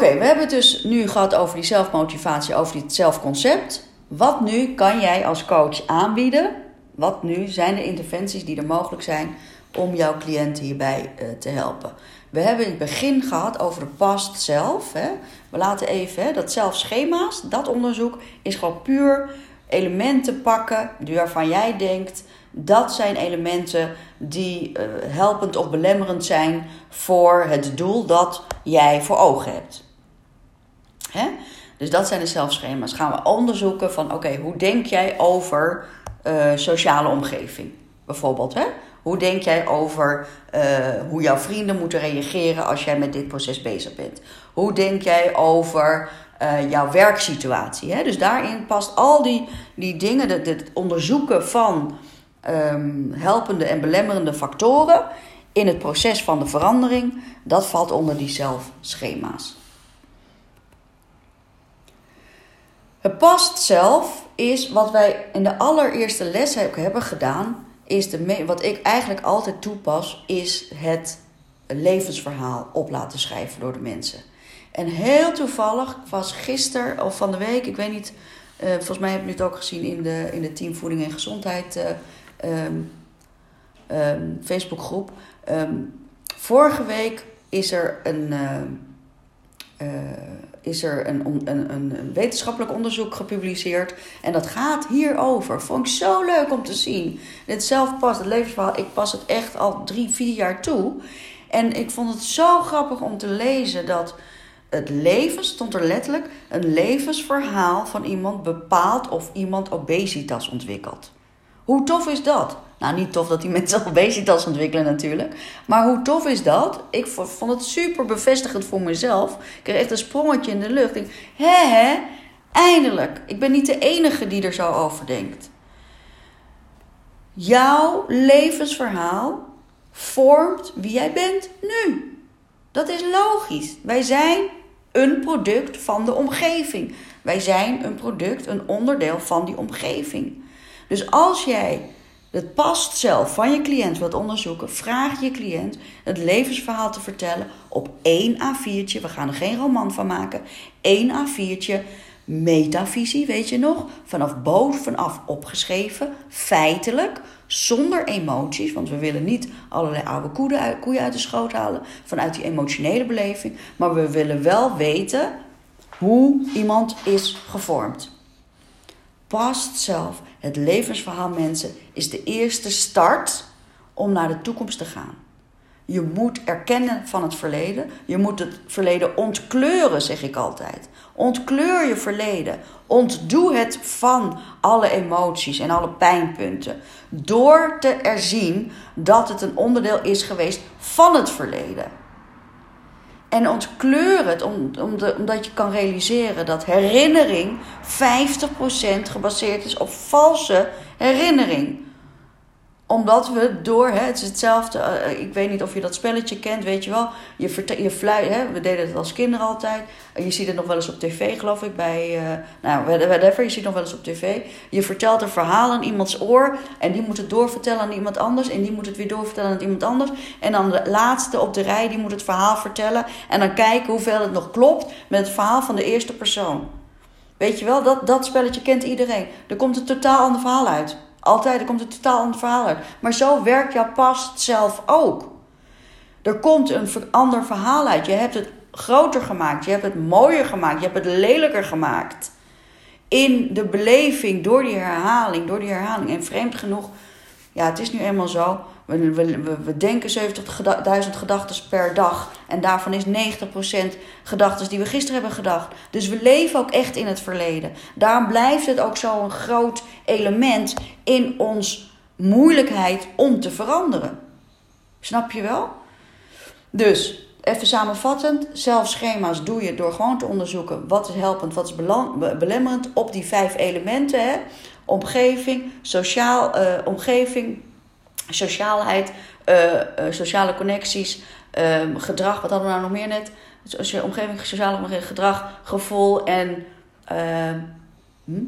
Oké, we hebben het dus nu gehad over die zelfmotivatie, over dit zelfconcept. Wat nu kan jij als coach aanbieden? Wat nu zijn de interventies die er mogelijk zijn om jouw cliënten hierbij uh, te helpen? We hebben in het begin gehad over de past zelf. Hè. We laten even hè, dat zelfschema's, dat onderzoek is gewoon puur elementen pakken waarvan jij denkt dat zijn elementen die uh, helpend of belemmerend zijn voor het doel dat jij voor ogen hebt. Hè? Dus dat zijn de zelfschema's. Gaan we onderzoeken van oké, hoe denk jij over uh, sociale omgeving? Bijvoorbeeld, hè? Hoe denk jij over uh, hoe jouw vrienden moeten reageren als jij met dit proces bezig bent? Hoe denk jij over uh, jouw werksituatie? Hè? Dus daarin past al die, die dingen, het onderzoeken van um, helpende en belemmerende factoren in het proces van de verandering, dat valt onder die zelfschema's. Het past zelf is wat wij in de allereerste les hebben gedaan, is de wat ik eigenlijk altijd toepas, is het levensverhaal op laten schrijven door de mensen. En heel toevallig was gisteren of van de week, ik weet niet, uh, volgens mij hebben jullie het ook gezien in de, in de Team Voeding en Gezondheid uh, um, Facebookgroep. Um, vorige week is er een. Uh, is er een, een, een, wetenschappelijk onderzoek gepubliceerd. En dat gaat hierover. Vond ik zo leuk om te zien. Dit zelf past, het levensverhaal, ik pas het echt al drie, vier jaar toe. En ik vond het zo grappig om te lezen dat het leven, stond er letterlijk, een levensverhaal van iemand bepaalt of iemand obesitas ontwikkelt. Hoe tof is dat? Nou, niet tof dat die mensen obesitas ontwikkelen natuurlijk. Maar hoe tof is dat? Ik vond het super bevestigend voor mezelf. Ik kreeg echt een sprongetje in de lucht. Ik hè, hè, eindelijk. Ik ben niet de enige die er zo over denkt. Jouw levensverhaal vormt wie jij bent nu. Dat is logisch. Wij zijn een product van de omgeving. Wij zijn een product, een onderdeel van die omgeving. Dus als jij het past zelf van je cliënt wilt onderzoeken, vraag je cliënt het levensverhaal te vertellen op één A4'tje. We gaan er geen roman van maken. één A4'tje. Metavisie, weet je nog? Vanaf bovenaf opgeschreven, feitelijk, zonder emoties. Want we willen niet allerlei oude koeien uit de schoot halen vanuit die emotionele beleving. Maar we willen wel weten hoe iemand is gevormd past zelf. Het levensverhaal mensen is de eerste start om naar de toekomst te gaan. Je moet erkennen van het verleden. Je moet het verleden ontkleuren, zeg ik altijd. Ontkleur je verleden. Ontdoe het van alle emoties en alle pijnpunten. Door te erzien dat het een onderdeel is geweest van het verleden. En ontkleur het om, om de, omdat je kan realiseren dat herinnering 50% gebaseerd is op valse herinnering omdat we door, hè, het is hetzelfde, uh, ik weet niet of je dat spelletje kent, weet je wel. Je, je fluit, hè, we deden het als kinderen altijd. Je ziet het nog wel eens op tv, geloof ik, bij, uh, nou, whatever, je ziet het nog wel eens op tv. Je vertelt een verhaal aan iemands oor en die moet het doorvertellen aan iemand anders. En die moet het weer doorvertellen aan iemand anders. En dan de laatste op de rij, die moet het verhaal vertellen. En dan kijken hoeveel het nog klopt met het verhaal van de eerste persoon. Weet je wel, dat, dat spelletje kent iedereen. Er komt een totaal ander verhaal uit. Altijd, er komt een totaal ander verhaal uit. Maar zo werkt jouw past zelf ook. Er komt een ander verhaal uit. Je hebt het groter gemaakt. Je hebt het mooier gemaakt. Je hebt het lelijker gemaakt. In de beleving, door die herhaling, door die herhaling. En vreemd genoeg, ja, het is nu eenmaal zo. We, we, denken 70.000 gedachten per dag. En daarvan is 90% gedachten die we gisteren hebben gedacht. Dus we leven ook echt in het verleden. Daarom blijft het ook zo'n groot element in ons moeilijkheid om te veranderen. Snap je wel? Dus even samenvattend: zelfschema's doe je door gewoon te onderzoeken wat is helpend, wat is belemmerend op die vijf elementen: hè? omgeving, sociaal, uh, omgeving, sociaalheid, uh, uh, sociale connecties, uh, gedrag, wat hadden we nou nog meer net? Als je omgeving, sociale gedrag, gevoel en. Ehm, hm?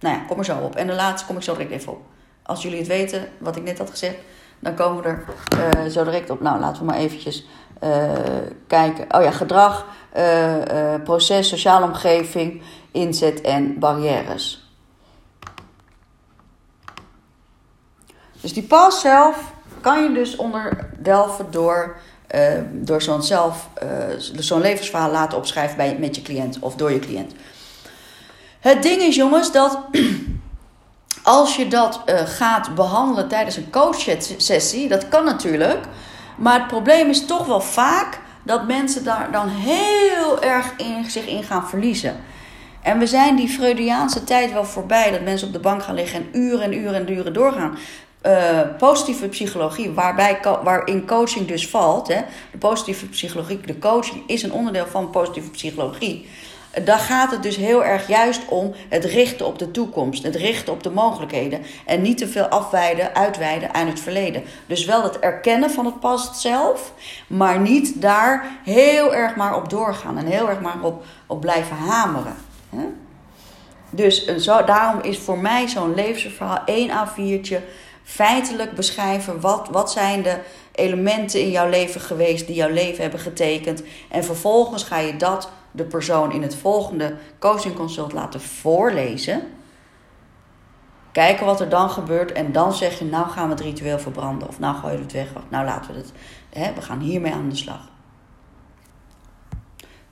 Nou ja, kom er zo op. En de laatste kom ik zo direct even op. Als jullie het weten, wat ik net had gezegd, dan komen we er zo direct op. Nou, laten we maar eventjes kijken. Oh ja, gedrag, proces, sociale omgeving, inzet en barrières. Dus die pas zelf kan je dus onderdelven door, door zo'n zelf, zo'n levensverhaal laten opschrijven bij, met je cliënt of door je cliënt. Het ding is, jongens, dat als je dat uh, gaat behandelen tijdens een coachsessie, dat kan natuurlijk. Maar het probleem is toch wel vaak dat mensen daar dan heel erg in, zich in gaan verliezen. En we zijn die Freudiaanse tijd wel voorbij, dat mensen op de bank gaan liggen en uren en uren en uren doorgaan. Uh, positieve psychologie, waarbij, waarin coaching dus valt. Hè, de positieve psychologie, de coaching is een onderdeel van positieve psychologie daar gaat het dus heel erg juist om het richten op de toekomst, het richten op de mogelijkheden en niet te veel afwijden, uitweiden aan het verleden. Dus wel het erkennen van het past zelf, maar niet daar heel erg maar op doorgaan en heel erg maar op, op blijven hameren. Dus zo, daarom is voor mij zo'n levensverhaal één A4'tje feitelijk beschrijven wat, wat zijn de elementen in jouw leven geweest die jouw leven hebben getekend. En vervolgens ga je dat de persoon in het volgende coaching consult laten voorlezen. Kijken wat er dan gebeurt en dan zeg je, nou gaan we het ritueel verbranden. Of nou gooien we het weg. Of nou laten we het, hè, we gaan hiermee aan de slag.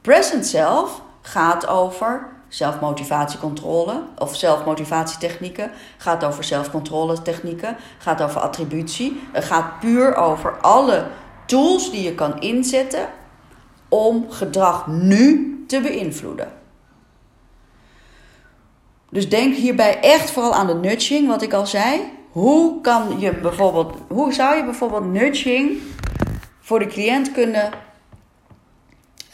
Present zelf gaat over zelfmotivatiecontrole of zelfmotivatietechnieken. Gaat over zelfcontrole technieken. Gaat over attributie. Het gaat puur over alle tools die je kan inzetten om gedrag nu te beïnvloeden. Dus denk hierbij echt vooral aan de nudging, wat ik al zei. Hoe kan je bijvoorbeeld, hoe zou je bijvoorbeeld nudging voor de cliënt kunnen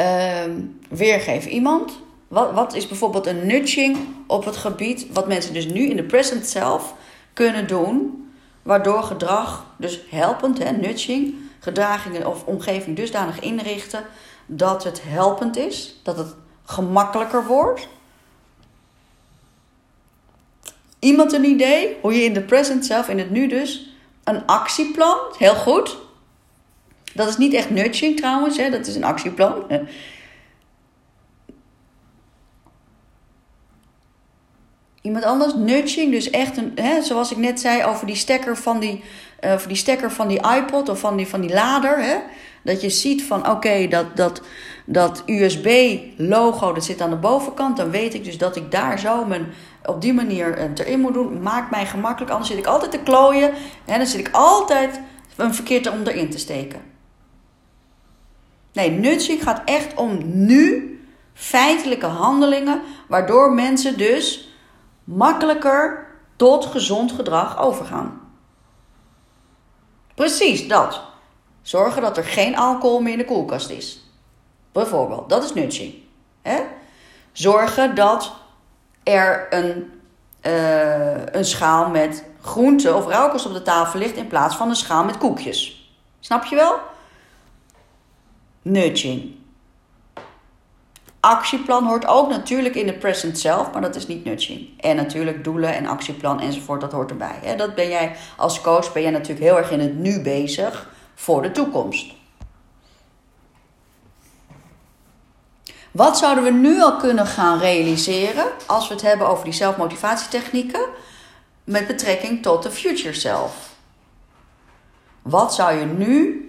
uh, weergeven? Iemand, wat, wat is bijvoorbeeld een nudging op het gebied, wat mensen dus nu in de present zelf kunnen doen, waardoor gedrag, dus helpend, hè, nudging, gedragingen of omgeving dusdanig inrichten dat het helpend is, dat het gemakkelijker wordt. Iemand een idee hoe je in de present zelf, in het nu dus, een actieplan, heel goed. Dat is niet echt nudging trouwens, hè? dat is een actieplan. Iemand anders, nudging, dus echt een, hè, zoals ik net zei over die stekker van die, uh, die, stekker van die iPod of van die, van die lader. Hè? Dat je ziet van oké, dat, dat, dat USB-logo dat zit aan de bovenkant. Dan weet ik dus dat ik daar zo mijn, op die manier het erin moet doen. Maakt mij gemakkelijk. Anders zit ik altijd te klooien. En dan zit ik altijd een verkeerd om erin te steken. Nee, nudging gaat echt om nu feitelijke handelingen. Waardoor mensen dus makkelijker tot gezond gedrag overgaan. Precies dat. Zorgen dat er geen alcohol meer in de koelkast is. Bijvoorbeeld, dat is nudging. Zorgen dat er een, uh, een schaal met groenten of rauwkost op de tafel ligt in plaats van een schaal met koekjes. Snap je wel? Nudging. Actieplan hoort ook natuurlijk in de present zelf, maar dat is niet nudging. En natuurlijk doelen en actieplan enzovoort, dat hoort erbij. Dat ben jij als coach ben jij natuurlijk heel erg in het nu bezig voor de toekomst. Wat zouden we nu al kunnen gaan realiseren als we het hebben over die zelfmotivatietechnieken met betrekking tot de future self? Wat zou je nu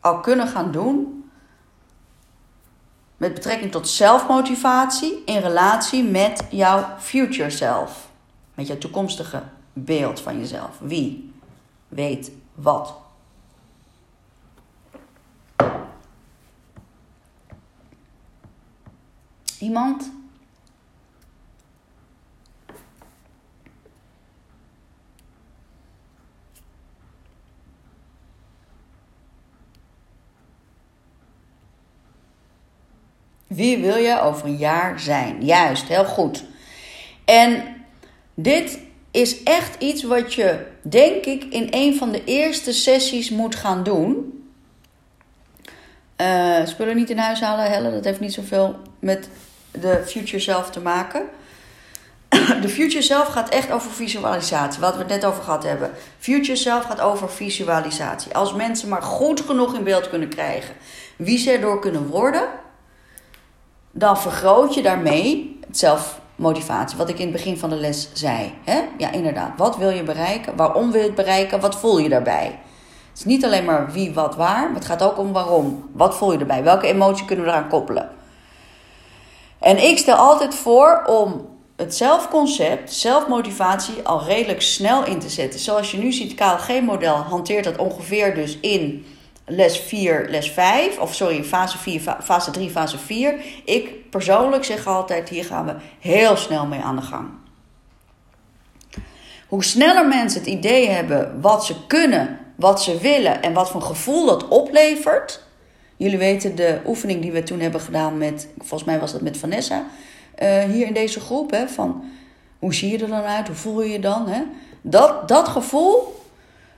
al kunnen gaan doen met betrekking tot zelfmotivatie in relatie met jouw future self? Met jouw toekomstige beeld van jezelf. Wie weet wat? Iemand? Wie wil je over een jaar zijn? Juist, heel goed. En dit is echt iets wat je, denk ik, in een van de eerste sessies moet gaan doen. Uh, spullen niet in huis halen, Helle, dat heeft niet zoveel met de future zelf te maken. de future self gaat echt over visualisatie. Wat we het net over gehad hebben. Future self gaat over visualisatie. Als mensen maar goed genoeg in beeld kunnen krijgen wie ze erdoor kunnen worden, dan vergroot je daarmee het zelfmotivatie. Wat ik in het begin van de les zei. Hè? Ja, inderdaad. Wat wil je bereiken? Waarom wil je het bereiken? Wat voel je daarbij? Het is niet alleen maar wie, wat, waar. Maar het gaat ook om waarom. Wat voel je erbij? Welke emotie kunnen we eraan koppelen? En ik stel altijd voor om het zelfconcept, zelfmotivatie al redelijk snel in te zetten. Zoals je nu ziet, KLG-model hanteert dat ongeveer dus in les 4, les 5. Of sorry, fase 4, fase 3, fase 4. Ik persoonlijk zeg altijd, hier gaan we heel snel mee aan de gang. Hoe sneller mensen het idee hebben wat ze kunnen, wat ze willen en wat voor gevoel dat oplevert. Jullie weten de oefening die we toen hebben gedaan met, volgens mij was dat met Vanessa, uh, hier in deze groep. Hè, van hoe zie je er dan uit? Hoe voel je je dan? Hè? Dat, dat gevoel,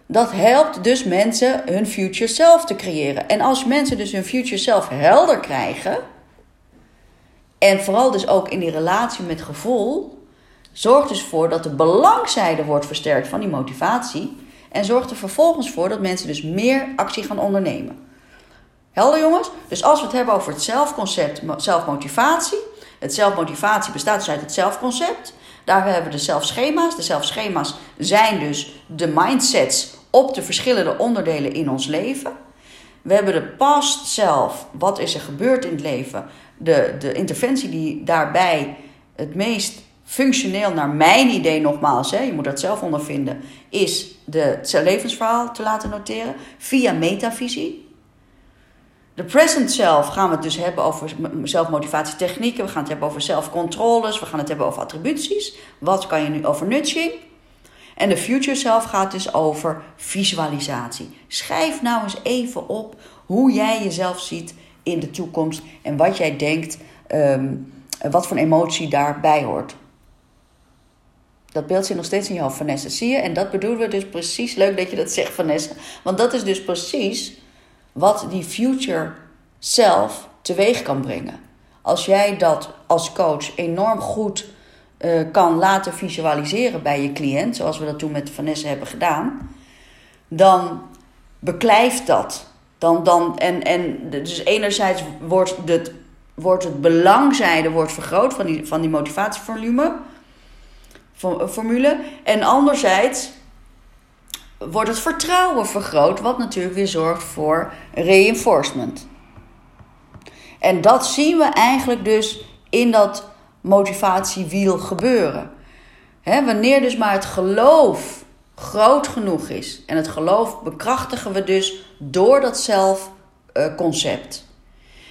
dat helpt dus mensen hun future self te creëren. En als mensen dus hun future self helder krijgen, en vooral dus ook in die relatie met gevoel, zorgt dus voor dat de belangzijde wordt versterkt van die motivatie. En zorgt er vervolgens voor dat mensen dus meer actie gaan ondernemen. Helder jongens? Dus als we het hebben over het zelfconcept, zelfmotivatie. Het zelfmotivatie bestaat dus uit het zelfconcept. Daar hebben we de zelfschema's. De zelfschema's zijn dus de mindsets op de verschillende onderdelen in ons leven. We hebben de past zelf. Wat is er gebeurd in het leven? De, de interventie die daarbij het meest functioneel, naar mijn idee nogmaals, hè, je moet dat zelf ondervinden, is de, het levensverhaal te laten noteren via metavisie. De present self gaan we het dus hebben over zelfmotivatietechnieken. We gaan het hebben over zelfcontroles. We gaan het hebben over attributies. Wat kan je nu over nudging? En de future self gaat dus over visualisatie. Schrijf nou eens even op hoe jij jezelf ziet in de toekomst en wat jij denkt, um, wat voor emotie daarbij hoort. Dat beeld zit nog steeds in je hoofd, Vanessa. Zie je? En dat bedoelen we dus precies. Leuk dat je dat zegt, Vanessa. Want dat is dus precies wat die future self teweeg kan brengen. Als jij dat als coach enorm goed uh, kan laten visualiseren bij je cliënt, zoals we dat toen met Vanessa hebben gedaan, dan beklijft dat. Dan, dan, en, en dus enerzijds wordt het, wordt het belangzijde wordt vergroot van die, van die motivatieformule. Formule, en anderzijds wordt het vertrouwen vergroot, wat natuurlijk weer zorgt voor reinforcement. En dat zien we eigenlijk dus in dat motivatiewiel gebeuren. wanneer dus maar het geloof groot genoeg is, en het geloof bekrachtigen we dus door dat zelfconcept.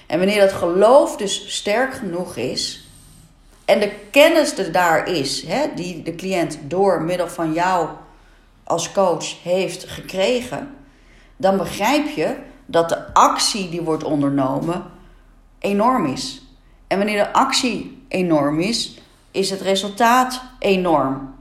En wanneer dat geloof dus sterk genoeg is, en de kennis er daar is, die de cliënt door middel van jou als coach heeft gekregen, dan begrijp je dat de actie die wordt ondernomen enorm is. En wanneer de actie enorm is, is het resultaat enorm.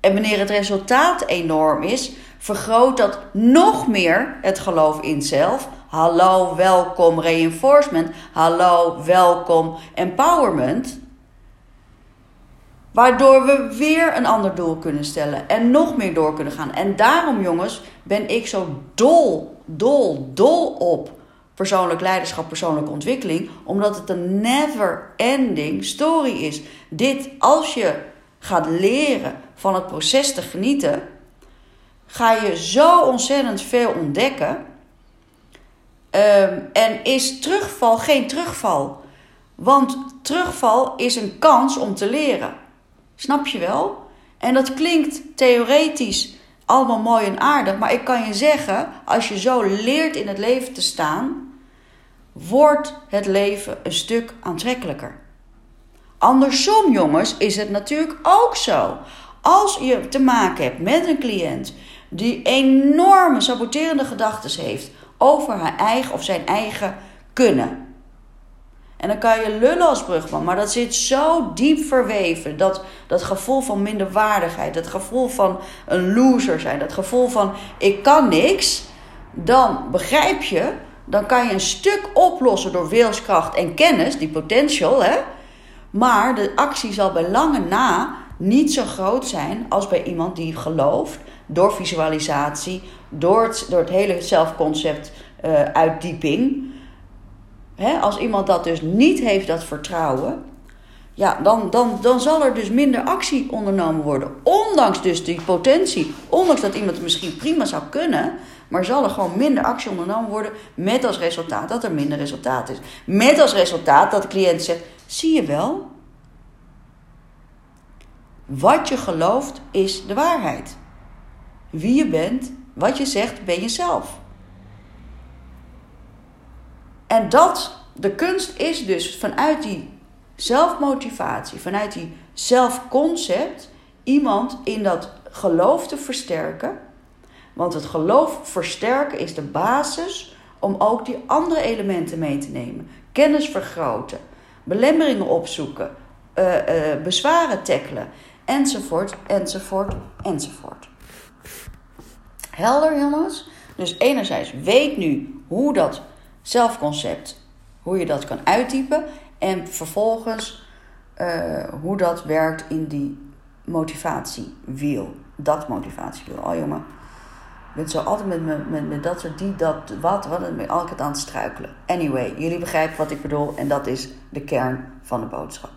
En wanneer het resultaat enorm is, vergroot dat nog meer het geloof in zelf. Hallo, welkom reinforcement. Hallo, welkom empowerment. Waardoor we weer een ander doel kunnen stellen en nog meer door kunnen gaan. En daarom, jongens, ben ik zo dol, dol, dol op persoonlijk leiderschap, persoonlijke ontwikkeling. Omdat het een never ending story is. Dit, als je gaat leren van het proces te genieten, ga je zo ontzettend veel ontdekken. Ehm, en is terugval geen terugval. Want terugval is een kans om te leren. Snap je wel? En dat klinkt theoretisch allemaal mooi en aardig, maar ik kan je zeggen, als je zo leert in het leven te staan, wordt het leven een stuk aantrekkelijker. Andersom, jongens, is het natuurlijk ook zo. Als je te maken hebt met een cliënt die enorme saboterende gedachten heeft over haar eigen of zijn eigen kunnen, en dan kan je lullen als brugman, maar dat zit zo diep verweven. Dat, dat gevoel van minderwaardigheid, dat gevoel van een loser zijn, dat gevoel van ik kan niks. Dan begrijp je, dan kan je een stuk oplossen door wilskracht en kennis, die potential, hè. Maar de actie zal bij lange na niet zo groot zijn als bij iemand die gelooft door visualisatie, door het, door het hele zelfconcept uh, uitdieping. Als iemand dat dus niet heeft, dat vertrouwen, ja, dan, dan, dan zal er dus minder actie ondernomen worden. Ondanks dus die potentie, ondanks dat iemand het misschien prima zou kunnen, maar zal er gewoon minder actie ondernomen worden met als resultaat dat er minder resultaat is. Met als resultaat dat de cliënt zegt, zie je wel, wat je gelooft is de waarheid. Wie je bent, wat je zegt, ben jezelf. En dat, de kunst is dus vanuit die zelfmotivatie, vanuit die zelfconcept, iemand in dat geloof te versterken. Want het geloof versterken is de basis om ook die andere elementen mee te nemen. Kennis vergroten, belemmeringen opzoeken, uh, uh, bezwaren tackelen, enzovoort, enzovoort, enzovoort. Helder, jongens? Dus enerzijds weet nu hoe dat zelfconcept, hoe je dat kan uittypen. En vervolgens uh, hoe dat werkt in die motivatiewiel. Dat motivatiewiel. Oh jongen, ik ben zo altijd met, met, met, met dat soort die, dat, wat, wat, ben ik altijd aan het struikelen. Anyway, jullie begrijpen wat ik bedoel en dat is de kern van de boodschap.